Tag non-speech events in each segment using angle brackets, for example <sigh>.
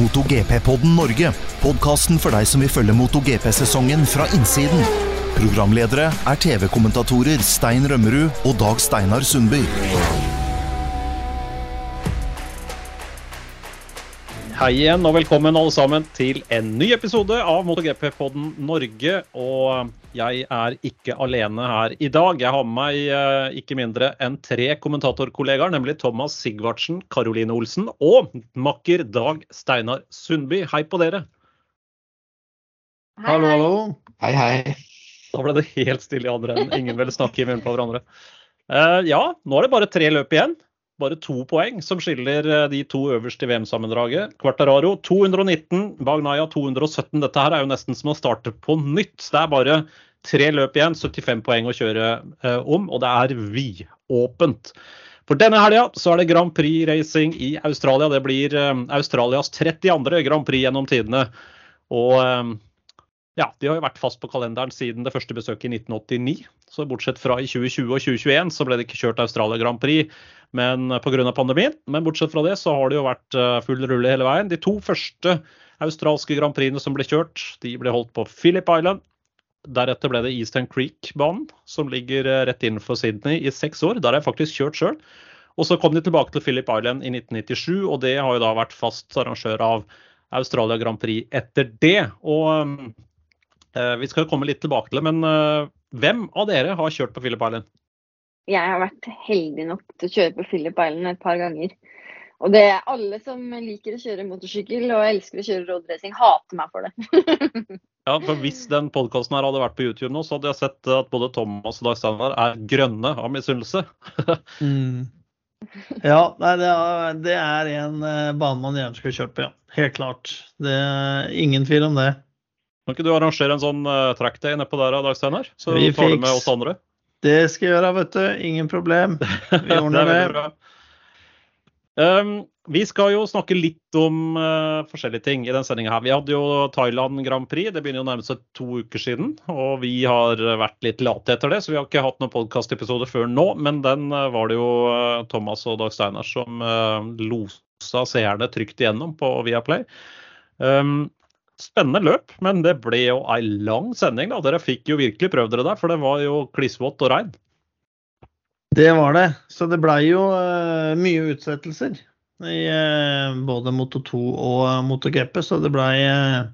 MotoGP-podden Norge. Podkasten for deg som vil følge MotoGP-sesongen fra innsiden. Programledere er TV-kommentatorer Stein Rømmerud og Dag Steinar Sundby. Hei igjen og velkommen alle sammen til en ny episode av MotoGP-podden Norge. Og jeg er ikke alene her i dag. Jeg har med meg eh, ikke mindre enn tre kommentatorkollegaer, nemlig Thomas Sigvartsen, Karoline Olsen og makker Dag Steinar Sundby. Hei på dere. Hallo, hallo. Hei, hei. Da ble det helt stille i andre enden. Ingen ville snakke i munnen på hverandre. Eh, ja, nå er det bare tre løp igjen bare to poeng som skiller eh, de to øverste i VM-sammendraget. Quartararo 219, Bagnaya 217. Dette her er jo nesten som å starte på nytt. Det er bare tre løp igjen, 75 poeng å kjøre eh, om, og det er vidåpent. For denne helga så er det Grand Prix-racing i Australia. Det blir eh, Australias 32. Grand Prix gjennom tidene. Og eh, ja, de har jo vært fast på kalenderen siden det første besøket i 1989. Så bortsett fra i 2020 og 2021 så ble det ikke kjørt Australia Grand Prix men pga. pandemien. Men bortsett fra det så har det jo vært eh, full rulle hele veien. De to første australske Grand Prixene som ble kjørt, de ble holdt på Philip Island. Deretter ble det Eastern Creek-banen, som ligger eh, rett innenfor Sydney i seks år. Der har jeg faktisk kjørt sjøl. Og så kom de tilbake til Philip Island i 1997, og det har jo da vært fast arrangør av Australia Grand Prix etter det. Og øh, vi skal komme litt tilbake til det, men øh, hvem av dere har kjørt på Philip Island? Jeg har vært heldig nok til å kjøre på Philip Island et par ganger. Og det er alle som liker å kjøre motorsykkel og elsker å kjøre roadracing, hater meg for det. <laughs> ja, for Hvis den podkasten hadde vært på YouTube nå, så hadde jeg sett at både Thomas og Dag Steinar er grønne av misunnelse. <laughs> mm. Ja, nei, det, er, det er en eh, bane man gjerne skulle kjørt på, ja. Helt klart. Det er ingen tvil om det. Kan ikke du arrangere en sånn uh, track day nedpå der, Dag Steinar? Så vi tar du med oss andre. Det skal jeg gjøre, vet du. Ingen problem. <laughs> Vi ordner det. det. Um, vi skal jo snakke litt om uh, forskjellige ting i denne sendinga. Vi hadde jo Thailand Grand Prix, det begynner jo nærmest seg to uker siden. Og vi har vært litt late etter det, så vi har ikke hatt noen podkastepisode før nå. Men den uh, var det jo uh, Thomas og Dag Steinar som losa seerne trygt igjennom på Viaplay. Um, spennende løp, men det ble jo ei lang sending. da. Dere fikk jo virkelig prøvd dere der, for det var jo klissvått og regn. Det var det. Så det blei jo uh, mye utsettelser i uh, både Moto 2 og MotoGP. Moto GP. Så det blei uh,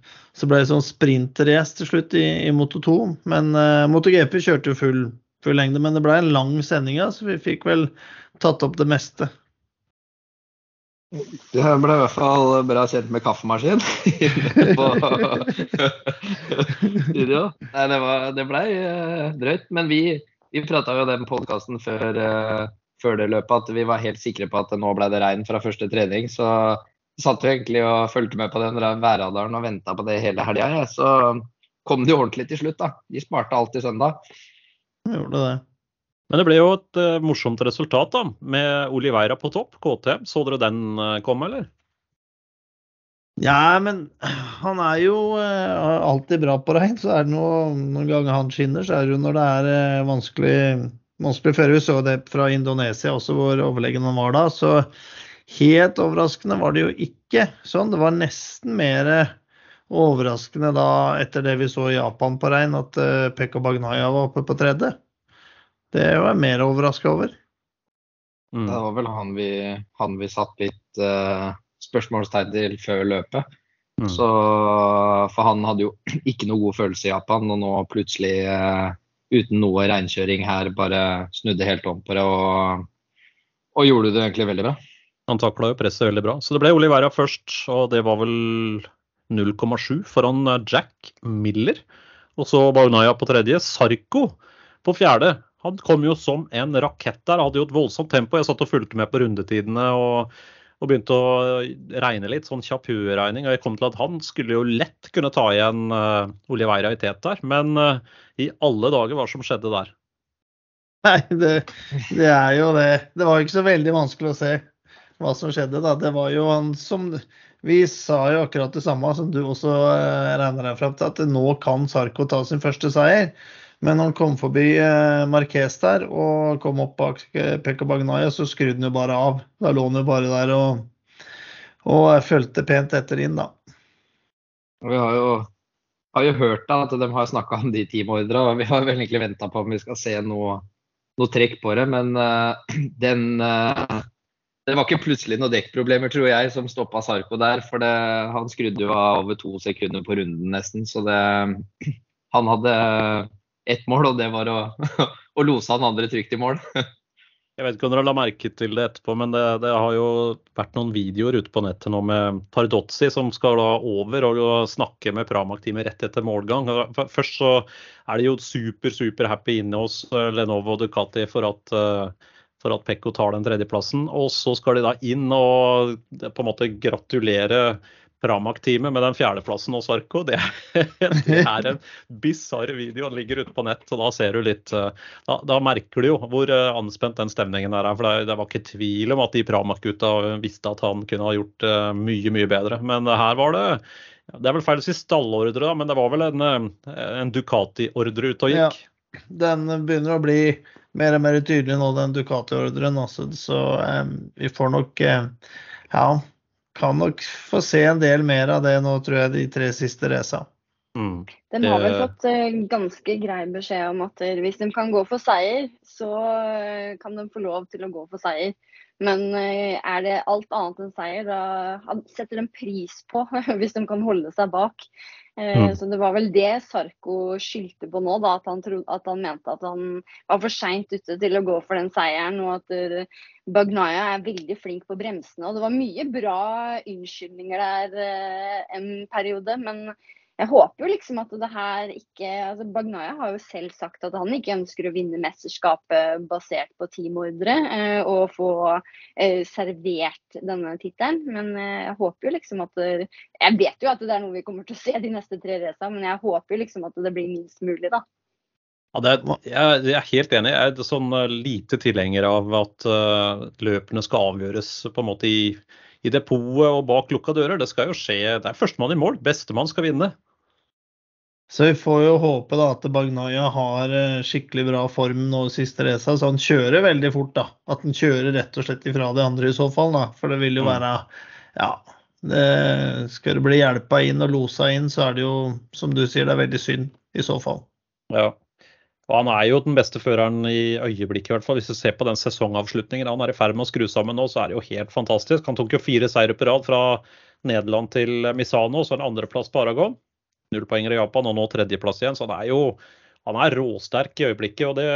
ble sånn sprinterrace til slutt i, i, Moto 2. Men uh, Moto GP kjørte jo full, full lengde, men det blei en lang sending, så vi fikk vel tatt opp det meste. Du ble i hvert fall bra kjent med kaffemaskin <laughs> studio. Nei, det, var, det blei uh, drøyt. Men vi, vi prata jo den podkasten før, uh, før, det løpet at vi var helt sikre på at nå ble det regn fra første trening. Så satt vi egentlig og fulgte med på den værradaren og venta på det hele helga. Ja. Så kom det jo ordentlig til slutt, da. De sparte alt til søndag. Jeg gjorde det. Men det ble jo et uh, morsomt resultat da, med Oliveira på topp, KTM. Så dere den uh, komme, eller? Ja, men han er jo uh, alltid bra på regn. Så er det noe, noen ganger han skinner, så er det jo når det er vanskelig, vanskelig føre. Vi så det fra Indonesia også, hvor overlegen han var da. Så helt overraskende var det jo ikke sånn. Det var nesten mer overraskende da etter det vi så i Japan på regn, at Pekka Bagnaya var oppe på tredje. Det var jeg mer overraska over. Mm. Det var vel han vi, han vi satt litt uh, spørsmålstegn til før løpet. Mm. Så, for han hadde jo <clears throat> ikke noe god følelse i Japan, og nå plutselig, uh, uten noe regnkjøring her, bare snudde helt om på det og, og gjorde det egentlig veldig bra. Han takla jo presset veldig bra. Så det ble Olivera først, og det var vel 0,7 foran Jack Miller. Og så Baunaya på tredje. Sarko på fjerde. Han kom jo som en rakett der. Hadde jo et voldsomt tempo. Jeg satt og fulgte med på rundetidene og, og begynte å regne litt, sånn kjapp hueregning. Og jeg kom til at han skulle jo lett kunne ta igjen uh, Oliveira i tet der. Men uh, i alle dager, hva som skjedde der? Nei, det, det, er jo det. Det var jo ikke så veldig vanskelig å se hva som skjedde. da. Det var jo han som Vi sa jo akkurat det samme som du også uh, regner deg fram til, at nå kan Sarko ta sin første seier. Men han kom forbi Marques Marquez der og kom opp bak eh, Pekka Bagnaya, så skrudde han jo bare av. Da lå han jo bare der og, og fulgte pent etter inn, da. Vi har jo, har jo hørt da, at de har snakka om de teamordra, og vi har vel egentlig venta på om vi skal se noe, noe trekk på det. Men uh, <clears throat> den uh, Det var ikke plutselig noen dekkproblemer, tror jeg, som stoppa Sarko der. For det, han skrudde jo av over to sekunder på runden nesten. Så det <clears throat> Han hadde ett mål, og det var å, <laughs> å lose han andre trygt i mål. <laughs> Jeg vet ikke om dere la merke til det etterpå, men det, det, har jo vært noen videoer ute på nettet nå med Tardozzi som skal da over og snakke med Pramac-teamet rett etter målgang. Først så er de jo super, super happy inne hos eh, Lenovo og Ducati for at, eh, for at Pekko tar den tredjeplassen. Og så skal de da inn og på en måte gratulere Pramac-teamet med den fjerdeplassen hos Arco. Det, <laughs> det er en bisarr video. Den ligger ute på nett, og da ser du litt eh, Da, da merker du jo hvor eh, anspent den stemningen er. For det, det var ikke tvil om at de Pramac-gutta visste at han kunne ha gjort uh, mye, mye bedre. Men her var det Det er vel feil å si stallordre, da, men det var vel en, en Ducati-ordre ute og gikk? Ja, den begynner å bli mer og mer tydelig nå, den Ducati-ordren. Altså. Så um, vi får nok uh, Ja, kan nok få se en del mer av det nå, tror jeg, de tre siste raca. Mm. De har vel fått uh, ganske grei beskjed om at hvis de kan gå for seier, så uh, kan de få lov til å gå for seier. Men uh, er det alt annet enn seier, da setter de pris på <laughs> hvis de kan holde seg bak. Mm. Så det var vel det Sarko skyldte på nå, da, at, han trodde, at han mente at han var for seint ute til å gå for den seieren. Og at Bagnaya er veldig flink på bremsene. Og det var mye bra unnskyldninger der en periode. Men jeg håper jo liksom at det her ikke altså Bagnaya har jo selv sagt at han ikke ønsker å vinne mesterskapet basert på teamordre eh, og få eh, servert denne tittelen. Men eh, jeg håper jo liksom at Jeg vet jo at det er noe vi kommer til å se de neste tre racene, men jeg håper jo liksom at det blir minst mulig, da. Ja, er, jeg, er helt enig. Jeg er sånn eh, lite tilhenger av at uh, løpene skal avgjøres på en måte i, i depotet og bak lukka dører. Det skal jo skje. Det er førstemann i mål. Bestemann skal vinne. Så vi får jo håpe da at Bagnaya har eh, skikkelig bra form nå i siste race, så han kjører veldig fort. da. At han kjører rett og slett ifra de andre i så fall. da. For det vil jo mm. være Ja. Det, skal det bli hjelpa inn og losa inn, så er det jo, som du sier, det er veldig synd i så fall. Ja. Og han er jo den beste føreren i øyeblikket, i hvert fall. Hvis du ser på den sesongavslutningen han er i ferd med å skru sammen nå, så er det jo helt fantastisk. Han tok jo fire seire på rad fra Nederland til Misano, så en andreplass på Aragon nullpoenger i Japan, og nå tredjeplass igjen. Så han er jo han er råsterk i øyeblikket. og Det,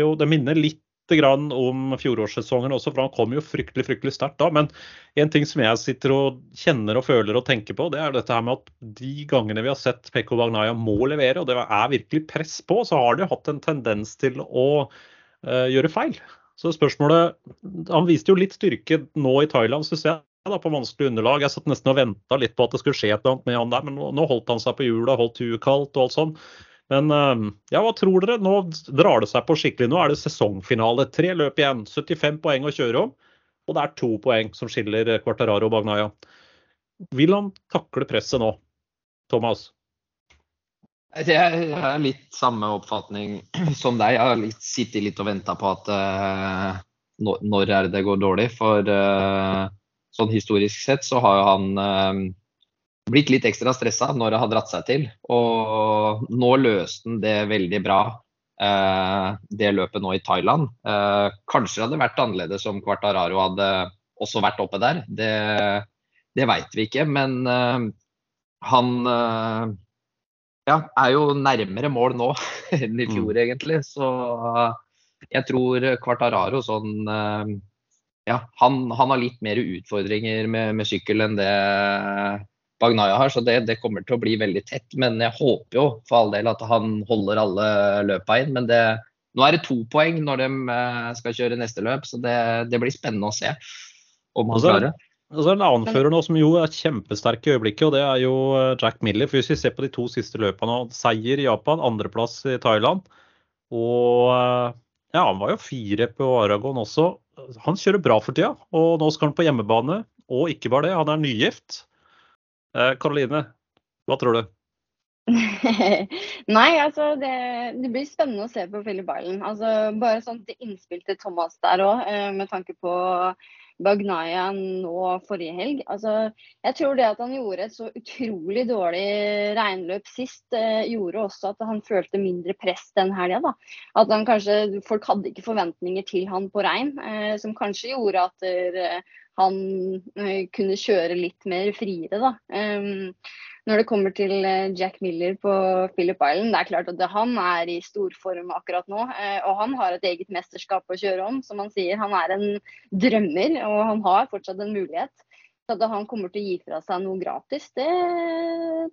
jo, det minner litt om fjorårssesongen også, for han kom jo fryktelig fryktelig sterkt da. Men en ting som jeg sitter og kjenner og føler og tenker på, det er dette her med at de gangene vi har sett Pekko Bagnaya må levere, og det er virkelig press på, så har de hatt en tendens til å uh, gjøre feil. Så spørsmålet Han viste jo litt styrke nå i Thailand, syns jeg da, på vanskelig underlag. Jeg satt nesten og venta litt på at det skulle skje et eller annet med han der, men nå, holdt han seg på hjulet, holdt huet kaldt og alt sånn. Men ehm, ja, hva tror dere? Nå drar det seg på skikkelig. Nå er det sesongfinale. Tre løp igjen. 75 poeng å kjøre om. Og det er to poeng som skiller Quartararo og Bagnaya. Vil han takle presset nå, Thomas? Jeg har litt samme oppfatning <clears throat> som deg. Jeg har litt, sittet litt og venta på at uh, når er det det går dårlig. For uh, sånn historisk sett så har jo han eh, blitt litt ekstra stressa når det har dratt seg til. Og nå løste han det veldig bra, eh, det løpet nå i Thailand. Eh, kanskje det hadde vært annerledes om Quartararo hadde også vært oppe der. Det, det veit vi ikke. Men eh, han eh, ja, er jo nærmere mål nå <laughs> enn i fjor, mm. egentlig. Så jeg tror Quartararo sånn eh, ja, han, han, har litt mer utfordringer med, med sykkel enn det Bagnaya har, så det, det, kommer til å bli veldig tett. Men jeg håper jo for all del at han holder alle løpa inn. Men det, nå er det to poeng når de eh, skal kjøre neste løp, så det, det blir spennende å se om han klarer det. Og så er det en annen fører nå som jo er kjempesterk i øyeblikket, og det er jo eh, Jack Miller. For Hvis vi ser på de to siste løpene, seier i Japan, andreplass i Thailand. Og eh, ja, han var jo fire på Aragon også han kjører bra for tida, og nå skal han på hjemmebane. Og ikke bare det, han er nygift. Karoline, eh, hva tror du? <laughs> Nei, altså det, det, blir spennende å se på Philip Island. Altså, bare sånn til innspill til Thomas der òg, eh, med tanke på Bagnaya nå forrige helg. Altså, jeg tror det at han gjorde et så utrolig dårlig regnløp sist, eh, gjorde også at han følte mindre press den helga. At han kanskje, folk hadde ikke forventninger til han på regn, eh, som kanskje gjorde at der, han eh, kunne kjøre litt mer friere. da. Um, når det kommer til eh, Jack Miller på Philip Island, det er klart at han er i storform akkurat nå. Eh, og han har et eget mesterskap å kjøre om. Som han sier, han er en drømmer, og han har fortsatt en mulighet. Så at han kommer til å gi fra seg noe gratis, det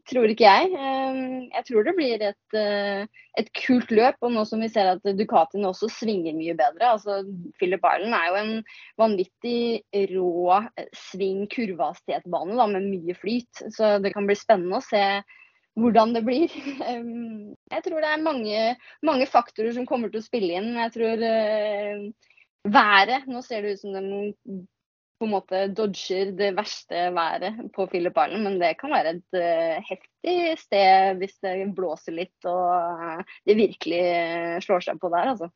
tror ikke jeg. Ehm, jeg tror det blir et, eh, et kult løp. Og nå som vi ser at Ducatien også svinger mye bedre. altså Philip Island er jo en vanvittig rå sving kurvehastighetbane med mye flyt. Så det kan bli spennende å se hvordan det blir. <laughs> Ehm, jeg tror det er mange, mange faktorer som kommer til å spille inn. Jeg tror eh, været Nå ser det ut som de på en måte dodger det verste været på Philip Island, men det kan være et uh, heftig sted hvis det blåser litt og uh, det virkelig uh, slår seg på der, altså.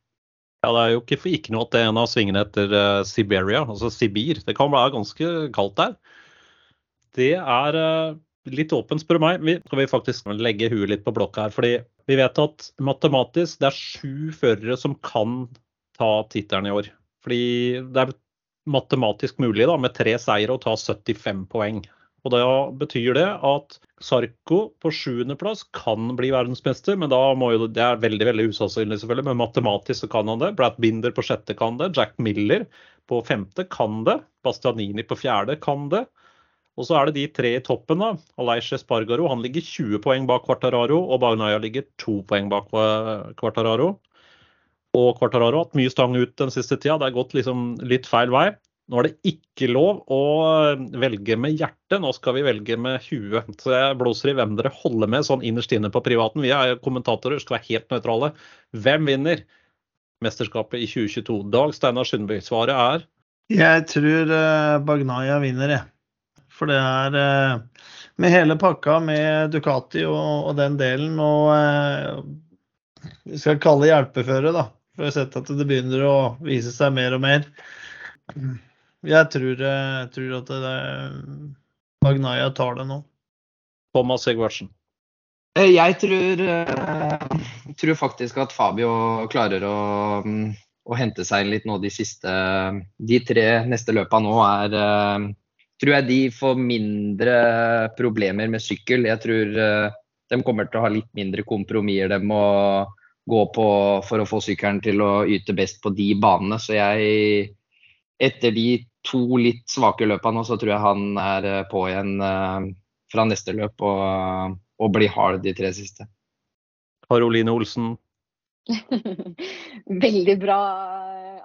Ja, Det er jo ikke for ikke noe at det er en av svingene etter Siberia, altså Sibir. Det kan være ganske kaldt der. Det er litt åpent, spør du meg. Vi skal vi faktisk legge huet litt på blokka her. fordi vi vet at matematisk det er sju førere som kan ta tittelen i år. Fordi det er matematisk mulig da, med tre seire å ta 75 poeng. Og Da betyr det at Sarko på sjuendeplass kan bli verdensmester, men da må jo, det er veldig veldig usannsynlig, selvfølgelig, men matematisk så kan han det. Brad Binder på sjette kan det. Jack Miller på femte kan det. Bastianini på fjerde kan det. Og så er det de tre i toppen. da. Aleish Espargaro han ligger 20 poeng bak Quartararo, og Bagnaya ligger to poeng bak Quartararo og Quartararo hatt mye stang ut den siste tida. Det har gått liksom litt feil vei. Nå er det ikke lov å velge med hjertet, nå skal vi velge med huet. Så jeg blåser i hvem dere holder med sånn innerst inne på privaten. Vi er kommentatorer, skal være helt nøytrale. Hvem vinner mesterskapet i 2022? Dag Steinar Sundby, svaret er? Jeg tror uh, Bagnaya vinner, jeg. For det er uh, med hele pakka med Ducati og, og den delen og uh, vi skal kalle det hjelpeføre, da. For jeg har sett at det begynner å vise seg mer og mer. Jeg tror, jeg eh, tror at det, Magnaya tar det nå. Thomas Sigvardsen. Eh, jeg tror, eh, tror, faktisk at Fabio klarer å, å, hente seg litt nå de siste De tre neste løpa nå er Tror jeg de får mindre problemer med sykkel. Jeg tror de kommer til å ha litt mindre kompromisser, dem. og gå på for å få sykkelen til å yte best på de banene. Så jeg, etter de to litt svake løpene, så tror jeg han er eh, på igjen uh, fra neste løp og, og blir hard de tre siste. Karoline Olsen? <laughs> Veldig bra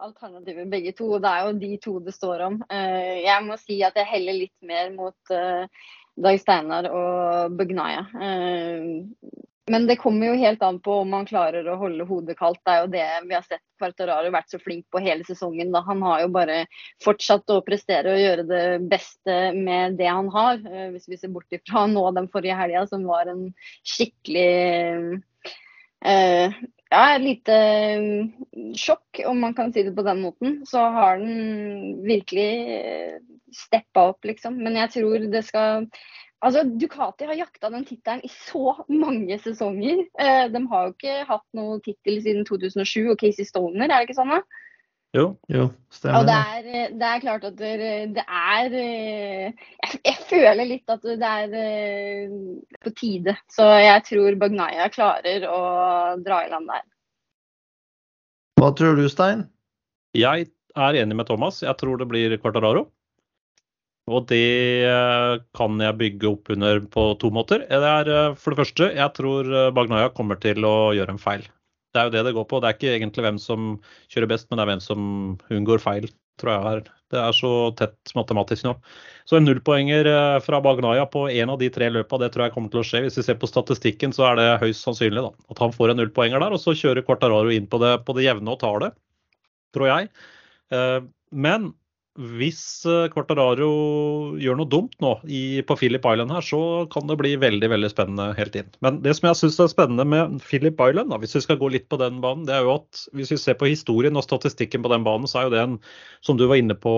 alternativer begge to. Det er jo de to det står om. Jeg må si at jeg heller litt mer mot Dag Steinar og Bugnaya. Men det kommer jo helt an på om han klarer å holde hodet kaldt. Det er jo det vi har sett Quartararo vært så flink på hele sesongen. Da. Han har jo bare fortsatt å prestere og gjøre det beste med det han har. Eh, hvis vi ser bort ifra nå den forrige helga, som var en skikkelig uh, ja, et lite mm, sjokk, om man kan si det på den måten. Så har den virkelig steppa opp, liksom. Men jeg tror det skal Altså, Ducati har jakta den tittelen i så mange sesonger. Eh, de har jo ikke hatt noen tittel siden 2007 og Casey Stoner, er det ikke sånn? da? Jo, jo, stemmer. Og det er, det er klart at det, det er jeg, jeg, føler litt at det er eh, på tide. Så jeg tror Bagnaya klarer å dra i land der. Hva tror du, Stein? Jeg er enig med Thomas. Jeg tror det blir Quartararo. Og det eh, kan jeg bygge opp under på to måter. Det er eh, for det første, jeg tror eh, Bagnaya kommer til å gjøre en feil. Det er jo det det går på. Det er ikke egentlig hvem som kjører best, men det er hvem som unngår feil, tror jeg. Det er så tett matematisk nå. Så en nullpoenger fra Bagnaya på en av de tre løpa, det tror jeg kommer til å skje. Hvis vi ser på statistikken, så er det høyst sannsynlig da, at han får en nullpoenger der. Og så kjører Quartararo inn på det, på det jevne og tar det, tror jeg. Men hvis eh, Quartararo gjør noe dumt nå i, på Philip Island her, så kan det bli veldig veldig spennende helt inn. Men det som jeg syns er spennende med Philip Island, da, hvis vi skal gå litt på den banen, det er jo at hvis vi ser på historien og statistikken på den banen, så er jo det en, som du var inne på,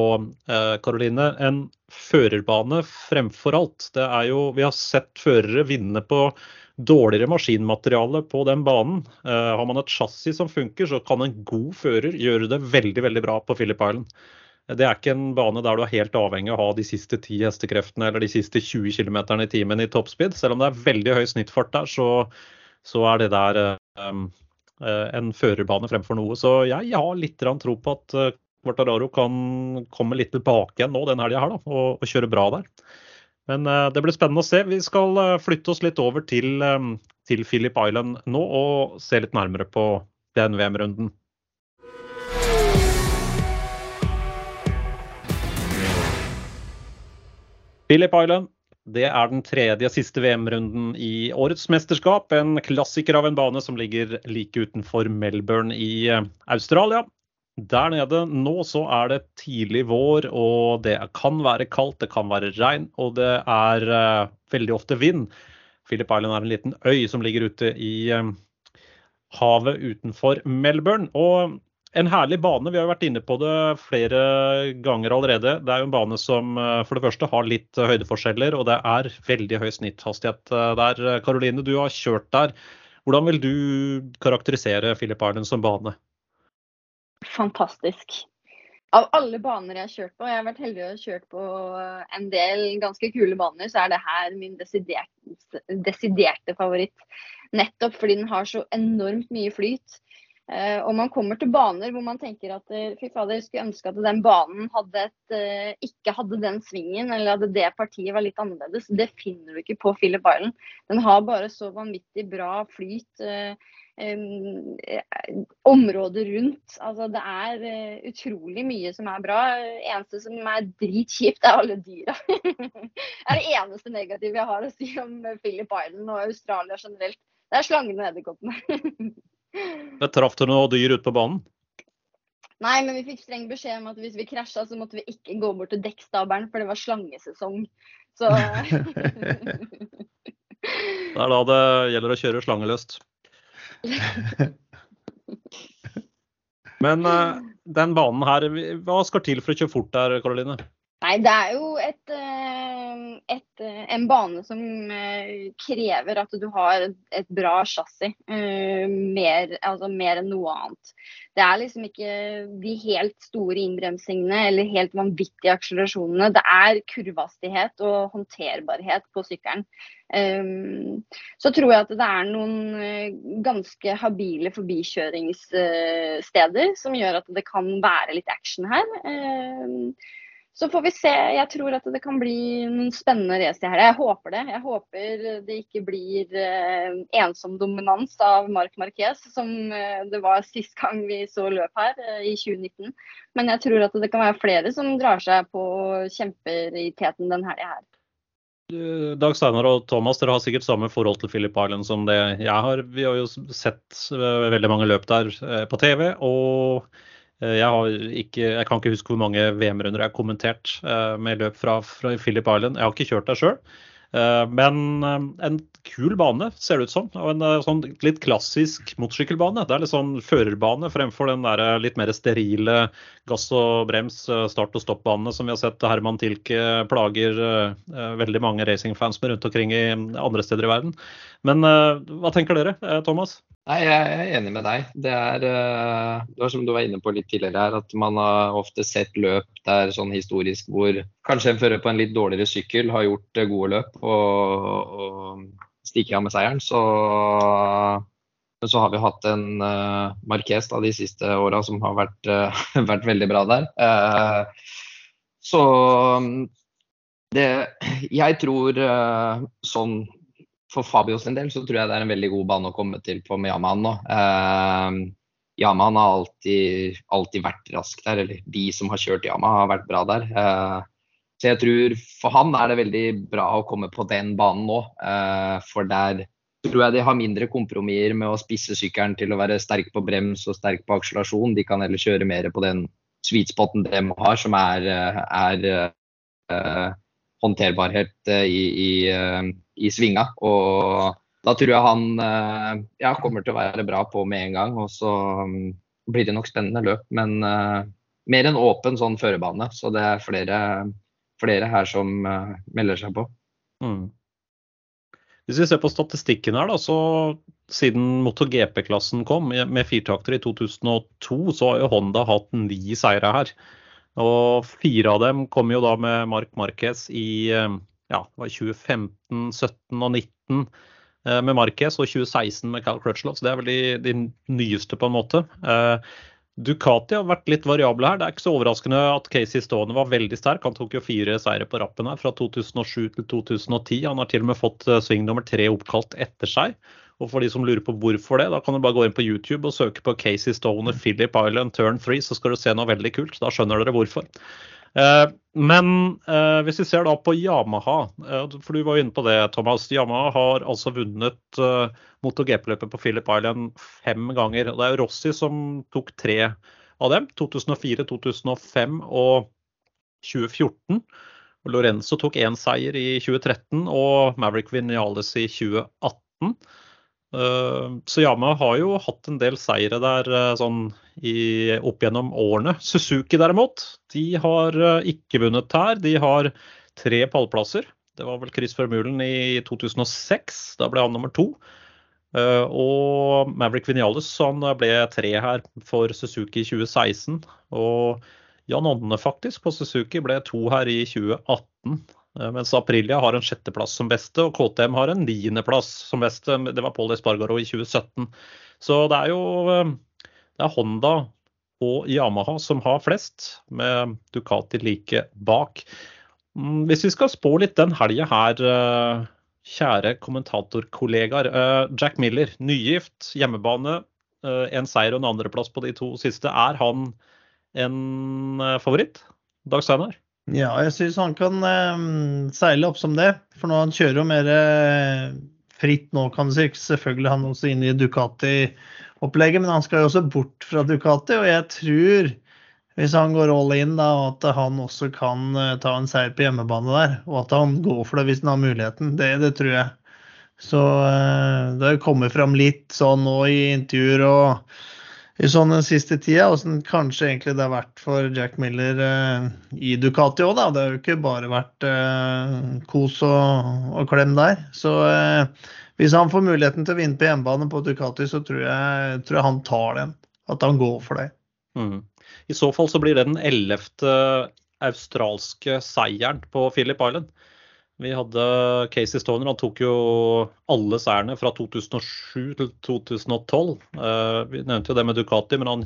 Karoline, eh, en førerbane fremfor alt. Det er jo, Vi har sett førere vinne på dårligere maskinmateriale på den banen. Eh, har man et chassis som funker, så kan en god fører gjøre det veldig, veldig bra på Philip Island. Det er ikke en bane der du er helt avhengig av å ha de siste 10 hestekreftene eller de siste 20 km i timen i toppspeed. Selv om det er veldig høy snittfart der, så, så er det der um, en førerbane fremfor noe. Så jeg, jeg har litt tro på at uh, Quartararo kan komme litt tilbake igjen nå den helga her da, og, og, kjøre bra der. Men uh, det blir spennende å se. Vi skal uh, flytte oss litt over til, um, til Philip Island nå og se litt nærmere på den VM-runden. Philip Island. Det er den tredje siste VM-runden i årets mesterskap. En klassiker av en bane som ligger like utenfor Melbourne i eh, Australia. Der nede nå så er det tidlig vår, og det kan være kaldt, det kan være regn, og det er uh, veldig ofte vind. Philip Island er en liten øy som ligger ute i uh, havet utenfor Melbourne. Og en herlig bane. Vi har vært inne på det flere ganger allerede. Det er jo en bane som eh, for det første har litt eh, høydeforskjeller, og det er veldig høy snitthastighet eh, der. Karoline, du har kjørt der. Hvordan vil du karakterisere Philip Island som bane? Fantastisk. Av alle baner jeg har kjørt på, jeg har vært heldig og kjørt på en del ganske kule baner, så er det her min desiderte, desiderte favoritt. Nettopp fordi den har så enormt mye flyt. Uh, og man kommer til baner hvor man tenker at uh, fy fader, skulle ønske at den banen hadde et, uh, ikke hadde den svingen, eller at det partiet var litt annerledes. Det finner du ikke på Philip Island. Den har bare så vanvittig bra flyt. Området rundt. Altså, det er utrolig mye som er bra. eneste som er dritkjipt, er alle dyra. <laughs> det er det eneste negative jeg har å si om Philip Island og Australia generelt. Det er slangene og edderkoppene. <laughs> Traff du noe dyr ute på banen? Nei, men vi fikk streng beskjed om at hvis vi krasja, så måtte vi ikke gå bort til dekkstabelen, for det var slangesesong. Så <laughs> Det er da det gjelder å kjøre slangeløst. Men uh, den banen her, hva skal til for å kjøre fort der, Karoline? Nei, det er jo et, eh, et, eh, en bane som eh, krever at du har et bra chassis. Mer, altså mer enn noe annet. Det er liksom ikke de helt store innbremsingene eller helt vanvittige akselerasjonene. Det er kurvehastighet og håndterbarhet på sykkelen. Så tror jeg at det er noen ganske habile forbikjøringssteder som gjør at det kan være litt action her. Så får vi se. Jeg tror at det kan bli noen spennende race her. Jeg håper det. Jeg håper det ikke blir eh, ensom dominans av Marc Marquez, som eh, det var sist gang vi så løp her, eh, i 2019. Men jeg tror at det kan være flere som drar seg på og kjemper i teten den helga her. Dag Steinar og Thomas, dere har sikkert samme forhold til Philip Island som det jeg har. Vi har jo sett veldig mange løp der på TV. og Eh, jeg, ikke, jeg, kan ikke huske hvor mange VM-runder jeg har kommentert uh, med løp fra, fra, Philip Island. Jeg har ikke kjørt der sjøl. Uh, men en kul bane, ser det ut som. Og en sånn litt klassisk motorsykkelbane. Det er litt sånn førerbane fremfor den der litt mer sterile gass og brems, start og stopp-banene som vi har sett Herman Tilke plager veldig mange racingfans med rundt omkring i andre steder i verden. Men hva tenker dere, Thomas? Nei, jeg er enig med deg. Det er, eh, det var som du var inne på litt tidligere her, at man har ofte sett løp der sånn historisk hvor kanskje en fører på en litt dårligere sykkel har gjort eh, gode løp og, og stikker av med seieren. Så, men så har vi hatt en uh, Marquez da, de siste åra som har vært, uh, <laughs> vært, veldig bra der. Uh, så det Jeg tror uh, sånn for Fabio sin del så tror jeg det er en veldig god bane å komme til på med Yamahan nå. Eh, Yamahan har alltid, alltid, vært rask der, eller de som har kjørt Yamaha har vært bra der. Eh, så jeg tror for han er det veldig bra å komme på den banen nå. Eh, for der tror jeg de har mindre kompromisser med å spisse sykkelen til å være sterk på brems og sterk på akselerasjon. De kan heller kjøre mer på den sweet spoten de har, som er, er uh, håndterbarhet i, i, i, svinga. Og da tror jeg han ja, kommer til å være bra på med en gang. Og så um, blir det nok spennende løp. Men mer enn åpen sånn førerbane. Så det er flere, flere her som melder seg på. Mm. Hvis vi ser på statistikken her, da, så siden MotoGP-klassen kom med firtakter i 2002, så har jo Honda hatt ni seire her. Og fire av dem kom jo da med Mark Marquez i ja, 2015, 17 og 19 eh, med Marquez og 2016 med Cal Crutchlow. Så det er vel de, de nyeste, på en måte. Eh, Ducati har vært litt variable her. Det er ikke så overraskende at Casey Stone var veldig sterk. Han tok jo fire seire på rappen her fra 2007 til 2010. Han har til og med fått eh, sving nummer tre oppkalt etter seg. Og for de som lurer på hvorfor det, da kan du bare gå inn på YouTube og søke på Casey Stone Philip Island turn 3, så skal du se noe veldig kult. Da skjønner dere hvorfor. Eh, men eh, hvis vi ser da på Yamaha, eh, for du var jo inne på det, Thomas. Yamaha har altså vunnet MotoGP-løpet på Philip Island fem ganger. og Det er Rossi som tok tre av dem. 2004, 2005 og 2014. Lorenzo tok én seier i 2013 og Maverick Vinales i 2018. Eh, så Yama har jo hatt en del seire der eh, sånn i, opp gjennom årene. Suzuki derimot, de har eh, ikke vunnet her. De har tre pallplasser. Det var vel Chris Vermulen i 2006. Da ble han nummer to. Og Maverick Vinales han ble tre her for Suzuki i 2016. Og Jan Ånne faktisk på Suzuki ble to her i 2018. Eh, mens Aprilia har en sjetteplass som beste, og KTM har en niendeplass som beste. Det var Paul Espargaro i 2017. Så det er jo eh, det er Honda og Yamaha som har flest, med Ducati like bak. Mm, hvis vi skal spå litt den helga her, eh, kjære kommentatorkollegaer. Jack Miller, nygift, hjemmebane. En seier og en andreplass på de to siste. Er han en favoritt? Dag Steinar? Ja, jeg syns han kan eh, seile opp som det. For nå han kjører jo mer eh, fritt nå, kan du si. Selvfølgelig han også inne i Ducati-opplegget, men han skal jo også bort fra Ducati. Og jeg tror, hvis han går all in, da, at han også kan eh, ta en seier på hjemmebane der. Og at han går for det hvis han har muligheten. Det, det tror jeg. Så eh, det har kommet fram litt sånn nå i intervjuer og i sånn den siste tida, åssen kanskje egentlig det har vært for Jack Miller eh, i Ducati òg, da. Det har jo ikke bare vært eh, kos og, og, klem der. Så eh, hvis han får muligheten til å vinne på hjemmebane på Ducati, så tror jeg, tror jeg, han tar den. At han går for det. Mm. I så fall så blir det den ellevte australske seieren på Philip Island. Vi hadde Casey Stoner, han tok jo alle seirene fra 2007 til 2012. Eh, vi nevnte jo det med Ducati, men han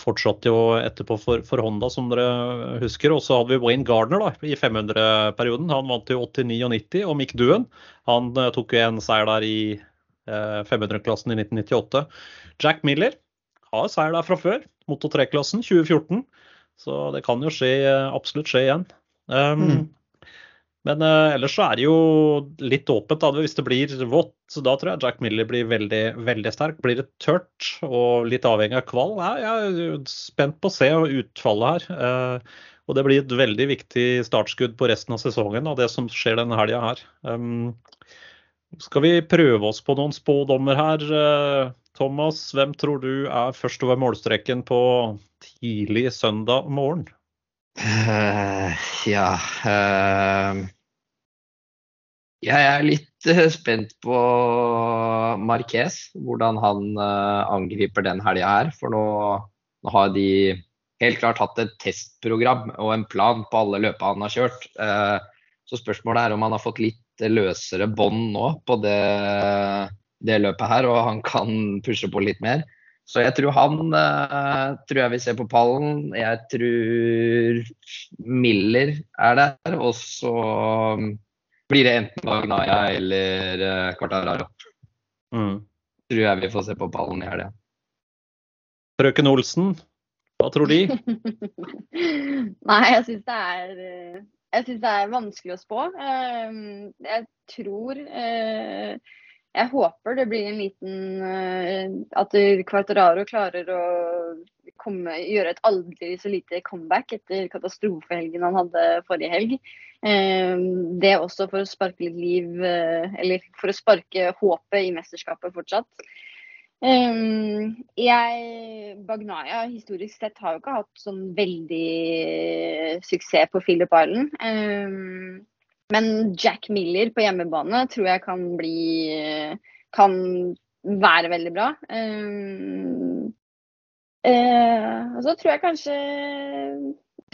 fortsatte jo etterpå for, for Honda, som dere husker. Og så hadde vi Wayne Gardner da, i 500-perioden. Han vant jo 89 og 90. Og Mick Duen han eh, tok jo en seier der i 500-klassen eh, i 1998. Jack Miller har seier der fra før, Moto 3-klassen 2014. Så det kan jo skje, absolutt skje igjen. Um, mm. Men uh, ellers så er det jo litt åpent. da, Hvis det blir vått, så da tror jeg Jack Miller blir veldig veldig sterk. Blir det tørt og litt avhengig av kval? Ja, jeg er spent på å se utfallet her. Uh, og det blir et veldig viktig startskudd på resten av sesongen og det som skjer denne helga her. Um, skal vi prøve oss på noen spådommer her? Thomas, hvem tror du er først over målstreken på tidlig søndag morgen? Uh, ja uh, Jeg er litt uh, spent på Marquez, hvordan han angriper den helga her. For nå, nå, har de helt klart hatt et testprogram og en plan på alle løpa han har kjørt. så spørsmålet er om han har fått litt løsere bånd nå på det, det løpet her, og han kan pushe på litt mer. Så jeg tror han uh, tror jeg vi ser på pallen. Jeg tror Miller er der. Og så um, blir det enten Magnaya eller uh, Quartararo. Mm. Tror jeg vi får se på pallen i helga. Frøken Olsen, hva tror De? <laughs> Nei, jeg syns det er eh, jeg synes det er vanskelig å spå. Jeg tror jeg håper det blir en liten uh, At Quartararo klarer å komme, gjøre et aldri så lite comeback etter katastrofehelgen han hadde forrige helg. Det er også for å sparke litt liv, eller for å sparke håpet i mesterskapet fortsatt. Jeg, Bagnaya historisk sett har jo ikke hatt sånn veldig suksess på Philip Island. Men Jack Miller på hjemmebane tror jeg kan bli kan være veldig bra. Um, uh, og så tror jeg kanskje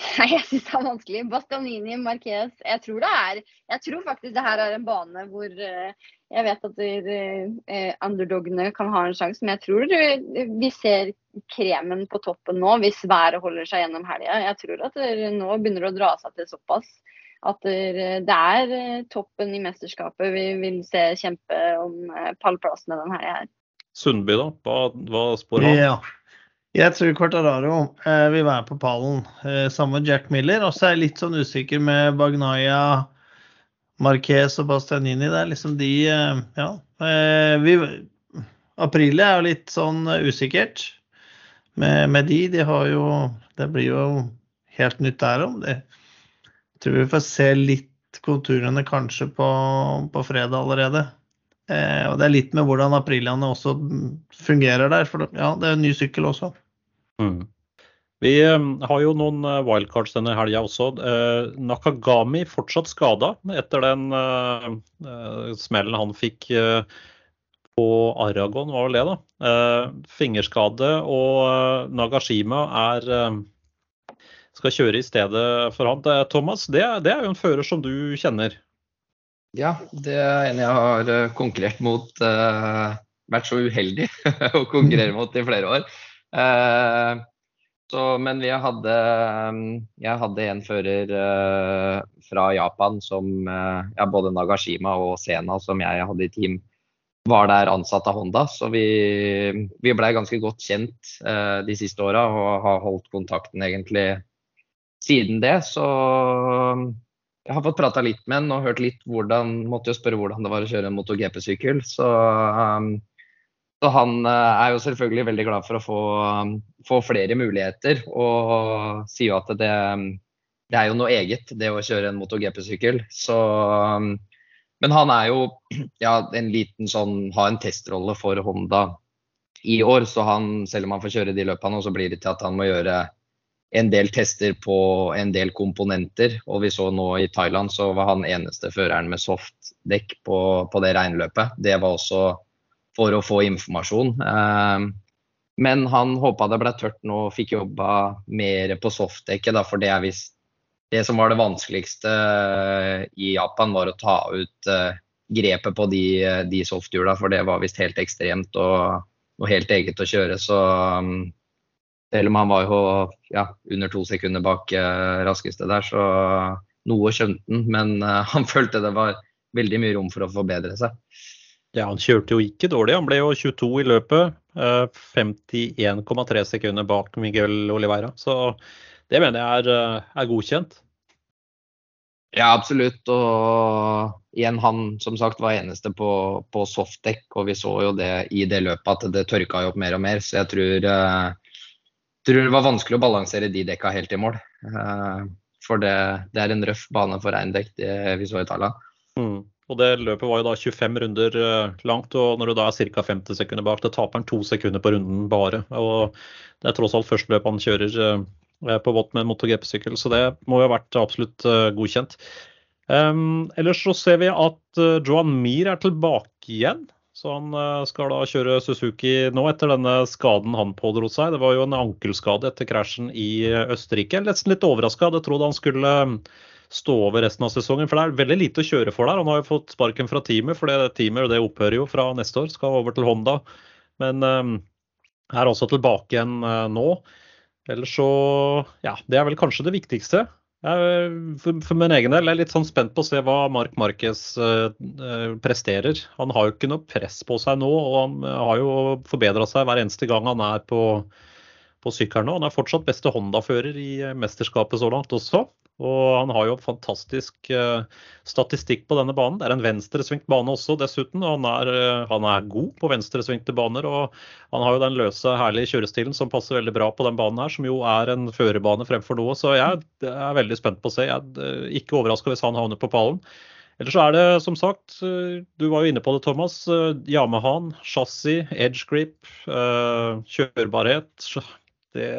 Nei, jeg syns det er vanskelig. Bastianini, Marquez. Jeg tror det er Jeg tror faktisk det her er en bane hvor uh, jeg vet at uh, underdogene kan ha en sjanse, men jeg tror vi ser kremen på toppen nå hvis været holder seg gjennom helga. Jeg tror at det nå begynner å dra seg til såpass at det er toppen i mesterskapet vi vil se kjempe om pallplassene denne helga her. Sundby, da? Hva, hva spår han? Ja. Jeg tror Quartararo eh, vil være på pallen, eh, sammen med Jack Miller. Og så er jeg litt sånn usikker med Bagnaya, Marquez og Bastianini. Det er liksom de eh, Ja. Eh, vi, april er jo litt sånn usikkert med, med, de. De har jo Det blir jo helt nytt der om. Det tror vi får se litt konturene kanskje på, på fredag allerede. Eh, og det er litt med hvordan Apriliaene også fungerer der. For ja, det er en ny sykkel også. Mm. Vi eh, har jo noen eh, wildcards denne helga også. Eh, Nakagami fortsatt skada etter den smellen han fikk på Aragon, var vel det, da. fingerskade. Og Nagashima er skal kjøre i stedet for han. Thomas, det, det er jo en fører som du kjenner? Ja, det er en jeg har eh, konkurrert mot. Uh, vært så uheldig <laughs> å konkurrere mot i flere år. Uh, så, men vi hadde Jeg hadde en fører uh, fra Japan som ja, både Nagashima og Sena, som jeg hadde i team, var der ansatt av Honda. Så vi, vi blei ganske godt kjent de siste åra og har holdt kontakten egentlig siden det. Så jeg har fått prata litt med han og hørt litt hvordan Måtte jo spørre hvordan det var å kjøre en MotoGP-sykkel. Så, um, så, han uh, er jo selvfølgelig veldig glad for å få, um, få flere muligheter. Og sier jo at det, um, det, er jo noe eget, det å kjøre en MotoGP-sykkel. Um, Men han er jo <clears throat> ja, en liten sånn Har en testrolle for Honda i år, så han, selv om han får kjøre de løpene, så blir det til at han må gjøre en del tester på en del komponenter. Og vi så nå i Thailand så var han eneste føreren med softdekk på, på det regnløpet. Det var også for å få informasjon. Eh, men han håpa det ble tørt nå og fikk jobba mer på softdekket, for det er visst det som var det vanskeligste eh, i Japan, var å ta ut eh, grepet på de, de softhjula, for det var visst helt ekstremt og noe helt eget å kjøre. Så mm, selv om han var jo ja, under to sekunder bak eh, raskeste der, så noe skjønte han. Men eh, han <laughs> følte det var veldig mye rom for å forbedre seg. Ja, han kjørte jo ikke dårlig. Han ble jo 22 i løpet. Eh, 51,3 sekunder bak Miguel Oliveira. Så det mener jeg er, eh, er godkjent. Ja, absolutt. Og igjen, han som sagt var eneste på, på softdekk, og vi så jo det i det løpet at det tørka jo opp mer og mer. Så jeg tror eh, tror det var vanskelig å balansere de dekka helt i mål. Eh, for det, det er en røff bane for reindekk, det vi så i Thailand. Mm. Og det løpet var jo da 25 runder eh, langt, og når du da er ca. 50 sekunder bak, det taper han to sekunder på runden bare. Og det er tross alt første løp han kjører eh, på vått med MotoGP-sykkel, så det må jo ha vært absolutt godkjent. Um, ellers så ser vi at Johan Mir er tilbake igjen. Så han eh, skal da kjøre Suzuki nå etter denne skaden han pådro seg. Det var jo en ankelskade etter krasjen i Østerrike. Nesten litt overraska. Hadde trodd han skulle eh, stå over resten av sesongen. For det er veldig lite å kjøre for der. Han har jo fått sparken fra teamet, for det teamet det opphører jo fra neste år. Skal over til Honda. Men um, er også tilbake igjen uh, nå. Ellers så Ja, det er vel kanskje det viktigste. For, for, min egen del er jeg litt sånn spent på å se hva Mark Marquez uh, presterer. Han har jo ikke noe press på seg nå, og han har jo forbedra seg hver eneste gang han er på, på sykkelen nå. Han er fortsatt beste Honda-fører i mesterskapet så langt også. Og han har jo fantastisk uh, statistikk på denne banen. Det er en venstresvingt bane også, dessuten. og han er, uh, han er, god på venstresvingte baner. Og han har jo den løse, herlige kjørestilen som passer veldig bra på den banen her, som jo er en førerbane fremfor noe. Så jeg er veldig spent på å se. Jeg er ikke overraska hvis han havner på pallen. Ellers er det som sagt, du var jo inne på det, Thomas. Yamahaen, chassis, edge grip, kjørbarhet. Det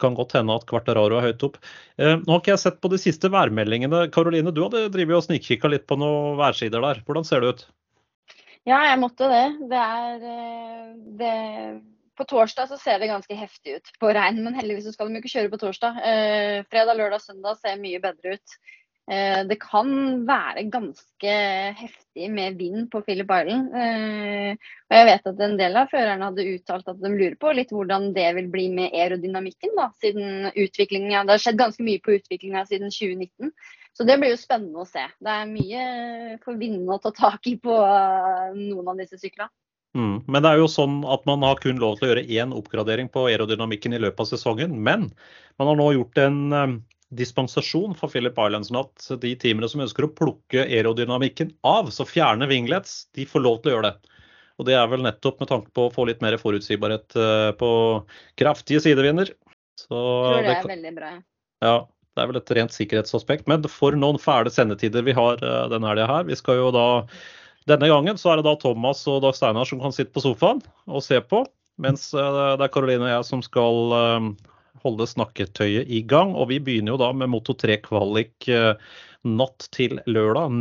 kan godt hende at Quartararo er høyt opp. Eh, nå har ikke jeg sett på de siste værmeldingene. Karoline, du hadde drivet og snikkikka litt på noen værsider der. Hvordan ser det ut? Ja, jeg måtte det. Det er eh, det, På torsdag så ser det ganske heftig ut på regn, men heldigvis skal de ikke kjøre på torsdag. Eh, fredag, lørdag, søndag ser mye bedre ut. Eh, det kan være ganske heftig med vind på Philip Island. Eh, og jeg vet at en del av førerne hadde uttalt at de lurer på litt hvordan det vil bli med aerodynamikken. da, siden utviklingen, Det har skjedd ganske mye på utviklinga siden 2019. Så det blir jo spennende å se. Det er mye for vindene å ta tak i på eh, noen av disse syklene. Mm. Men det er jo sånn at man har kun lov til å gjøre én oppgradering på aerodynamikken i løpet av sesongen. Men man har nå gjort en dispensasjon for Philip Island, sånn at de teamene som ønsker å plukke aerodynamikken av, så fjerne winglets, de får lov til å gjøre det. Og Det er vel nettopp med tanke på å få litt mer forutsigbarhet eh, på kraftige sidevinder. Så jeg tror det er veldig bra. Ja, det er vel et rent sikkerhetsaspekt. Men for noen fæle sendetider vi har eh, denne helga her. Vi skal jo da Denne gangen så er det da Thomas og Dag Steinar som kan sitte på sofaen og se på. Mens eh, det er Karoline og jeg som skal holde snakketøyet i gang. Og vi begynner jo da med Moto 3-kvalik eh, natt til lørdag.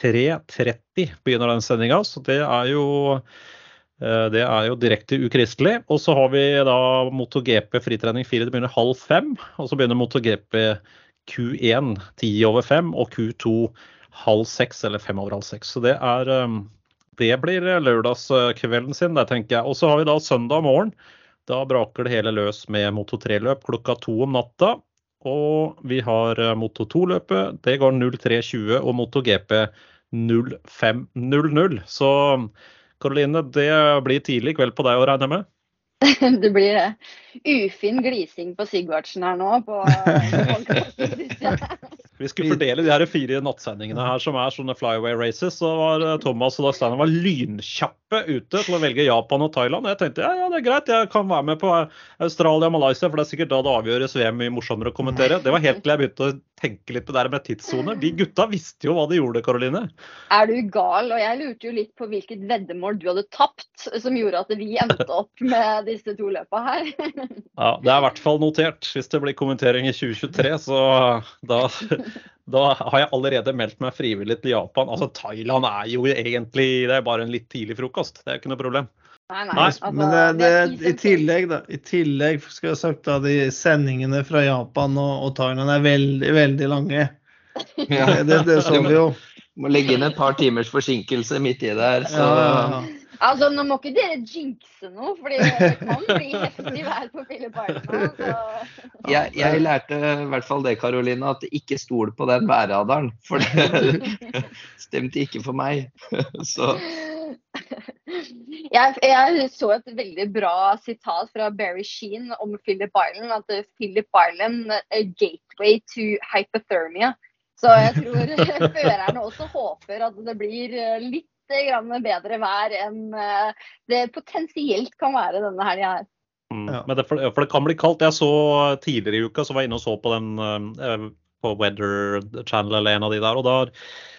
03.30 begynner den sendinga, så det er jo eh, det er jo direkte ukristelig. Og så har vi da MotoGP fritrening 4. Det begynner halv fem. Og så begynner MotoGP Q1 ti over fem og Q2 halv seks eller fem over halv seks. Så det er eh, Det blir lørdagskvelden sin, det tenker jeg. Og så har vi da søndag morgen da braker det hele løs med Moto 3-løp klokka to om natta. Og vi har eh, Moto 2-løpet. Det går 03.20 og Moto GP 05.00. Så Karoline, det blir tidlig kveld på deg å regne med? det blir det. Ufin glising på Sigvardsen her nå. På Vi skulle fordele de her fire nattsendingene her som er sånne flyaway races. Så var eh, Thomas og Dag var lynkjappe ute til å velge Japan og Thailand. Jeg tenkte ja, ja, det er greit, jeg kan være med på Australia og Malaysia, for det er sikkert da det avgjøres VM mye morsommere å kommentere. Det var helt til jeg begynte å tenke litt på det der med tidssoner. De gutta visste jo hva de gjorde, Karoline. Er du gal? Og jeg lurte jo litt på hvilket veddemål du hadde tapt, som gjorde at vi endte opp med disse to løpa her. ja, det er i hvert fall notert. Hvis det blir kommentering i 2023, så da, da har jeg allerede meldt meg frivillig til Japan. Altså Thailand er jo egentlig det er bare en litt tidlig frokost. Det er ikke noe problem. Nei, nei. Altså, Men det, det, i tillegg, da, i tillegg skal jeg sagt da, de sendingene fra Japan og, og Thailand er veldig, veldig lange. Ja. Det, det, så vi jo. Må legge inn et par timers forsinkelse midt i der. Så. Ja, Altså, Nå må ikke dere jinxe noe, for det kan bli heftig vær på Philip Island. Jeg, jeg, lærte i hvert fall det, Karoline, at ikke stol på den værradaren. For det <laughs> stemte ikke for meg. <laughs> Så jeg, jeg, så et veldig bra sitat fra Barry Sheen om Philip Island. At Philip Island er gateway to hypothermia. Så jeg tror <laughs> førerne også håper at det blir litt bedre vær enn eh, det potensielt kan være denne helga her. Mm. Ja. Det, for, for, det kan bli kaldt. Jeg så tidligere i uka så var jeg inne og så på den uh, på Weather Channel eller en av de der. og da,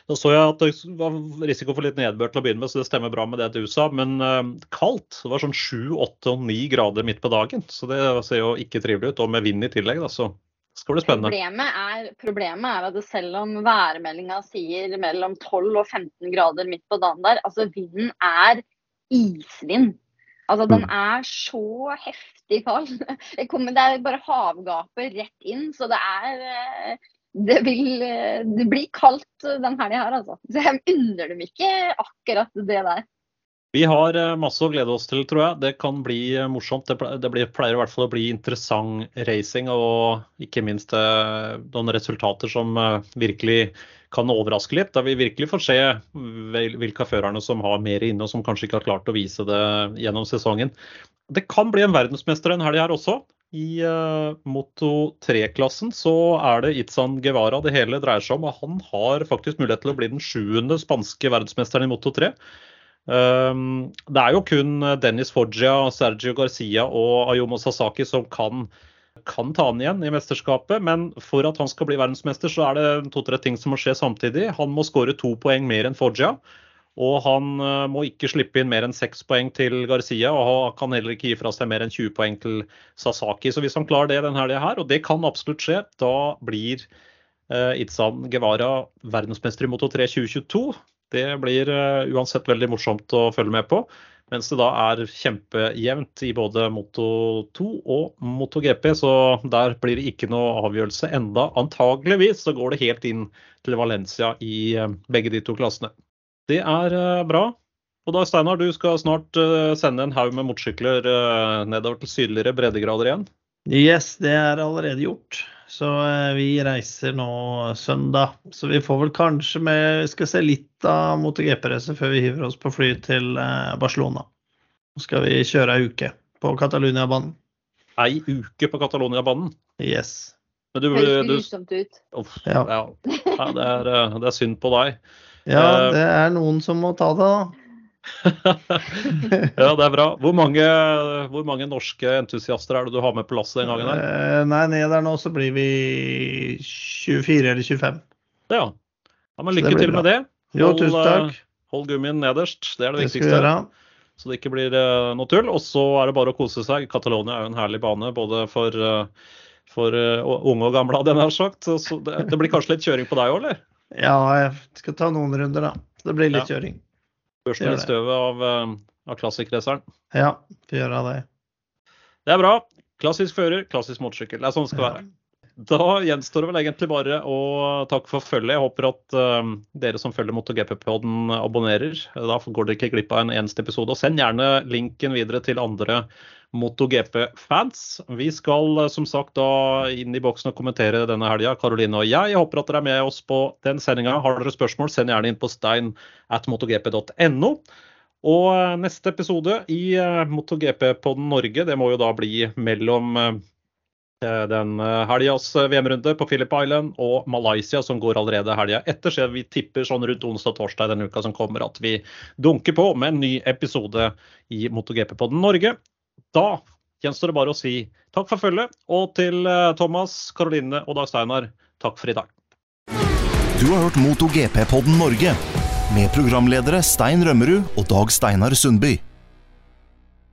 da så jeg at det var risiko for litt nedbør til å begynne med, så det stemmer bra med det du sa. Men uh, kaldt. Det var sånn 7, 8 og 9 grader midt på dagen. Så det ser jo ikke trivelig ut. Og med vind i tillegg, da, så skal bli spennende. Problemet er, problemet er, at selv om værmeldinga sier mellom 12 og 15 grader midt på dagen der, altså vinden er isvind. Altså Den mm. er så heftig kald. <laughs> Det, er bare havgapet rett inn. Så det er eh, Det vil det blir kaldt den helga her, altså. Så jeg unner dem ikke akkurat det der. Vi har eh, masse å glede oss til, tror jeg. Det kan bli eh, morsomt. Det, pleier i hvert fall å bli interessant racing, og ikke minst eh, noen resultater som virkelig kan overraske litt. Da vi virkelig får se hvilke av førerne som har mer inne, og som kanskje ikke har klart å vise det gjennom sesongen. det kan bli en verdensmester en helg her også. I uh, Moto 3-klassen så er det Itzan Guevara det hele dreier seg om. og Han har faktisk mulighet til å bli den sjuende spanske verdensmesteren i Moto 3. Um, det er jo kun Dennis Foggia, Sergio Garcia og Ayomo Sasaki som kan, kan ta han igjen i mesterskapet. Men for at han skal bli verdensmester, så er det to-tre ting som må skje samtidig. Han må skåre to poeng mer enn Foggia. Og han eh, må ikke slippe inn mer enn seks poeng til Garcia, og han kan heller ikke gi fra seg mer enn 20 poeng til Sasaki. Så hvis han klarer det denne helga her, og det kan absolutt skje, da blir uh, Itzan Guevara verdensmester i Moto 3 2022. Det blir uh, uansett veldig morsomt å følge med på. Mens det da er kjempejevnt i både Moto 2 og Moto GP, så der blir det ikke noe avgjørelse enda. Antageligvis så går det helt inn til Valencia i uh, begge de to klassene. Det er uh, bra. Og da, Steinar, du skal snart sende en haug med motorsykler nedover til sydligere breddegrader igjen? Yes, det er allerede gjort. Så vi reiser nå søndag. Så vi får vel kanskje med skal se litt av MotoGP-racet før vi hiver oss på fly til Barcelona. Så skal vi kjøre ei uke på Catalonia-banen. Ei uke på Catalonia-banen? Yes. Men du, Høres grusomt ut. Uff, ja. ja. ja det, er, det er synd på deg. Ja, eh, det er noen som må ta det, da. <laughs> ja, det er bra. Hvor mange, hvor mange, norske entusiaster er det du har med på lasset den gangen? her? Eh, nei, ned der nå så blir vi 24 eller 25. Ja. ja men lykke til med det. Hold, jo, tusen takk. Eh, hold gummien nederst. Det er det, det viktigste. Så det ikke blir uh, noe tull. Og så er det bare å kose seg. Catalonia er jo en herlig bane både for, for unge og gamle, hadde jeg nær sagt. Så det, det, blir kanskje litt kjøring på deg òg, eller? Ja, jeg skal ta noen runder, da. Det blir litt ja. kjøring. Børste litt støvet av, eh, av klassikkraceren. Ja, får gjøre det. Det er bra. Klassisk fører, klassisk motorsykkel. Det er sånn det skal være. Da gjenstår det vel egentlig bare å takke for følget. Jeg håper at uh, dere som følger MotoGP-poden abonnerer. Da går dere ikke glipp av en eneste episode. Og send gjerne linken videre til andre MotoGP-fans. Vi skal eh, som sagt da inn i boksen og kommentere denne helga, Karoline og jeg. Jeg håper at dere er med oss på den sendinga. Har dere spørsmål, send gjerne inn på stein at motogp.no. Og eh, neste episode i MotoGP-podden Norge, det må jo da bli mellom den helgas VM-runde på Philip Island og Malaysia, som går allerede helga etter. Så vi tipper sånn rundt onsdag og torsdag denne uka som kommer at vi dunker på med en ny episode i MotoGP på Norge. Da gjenstår det bare å si takk for følget. Og til eh, Thomas, Karoline og Dag Steinar, takk for i dag. Du har hørt MotoGP-podden Norge med programledere Stein Rømmerud og Dag Steinar Sundby.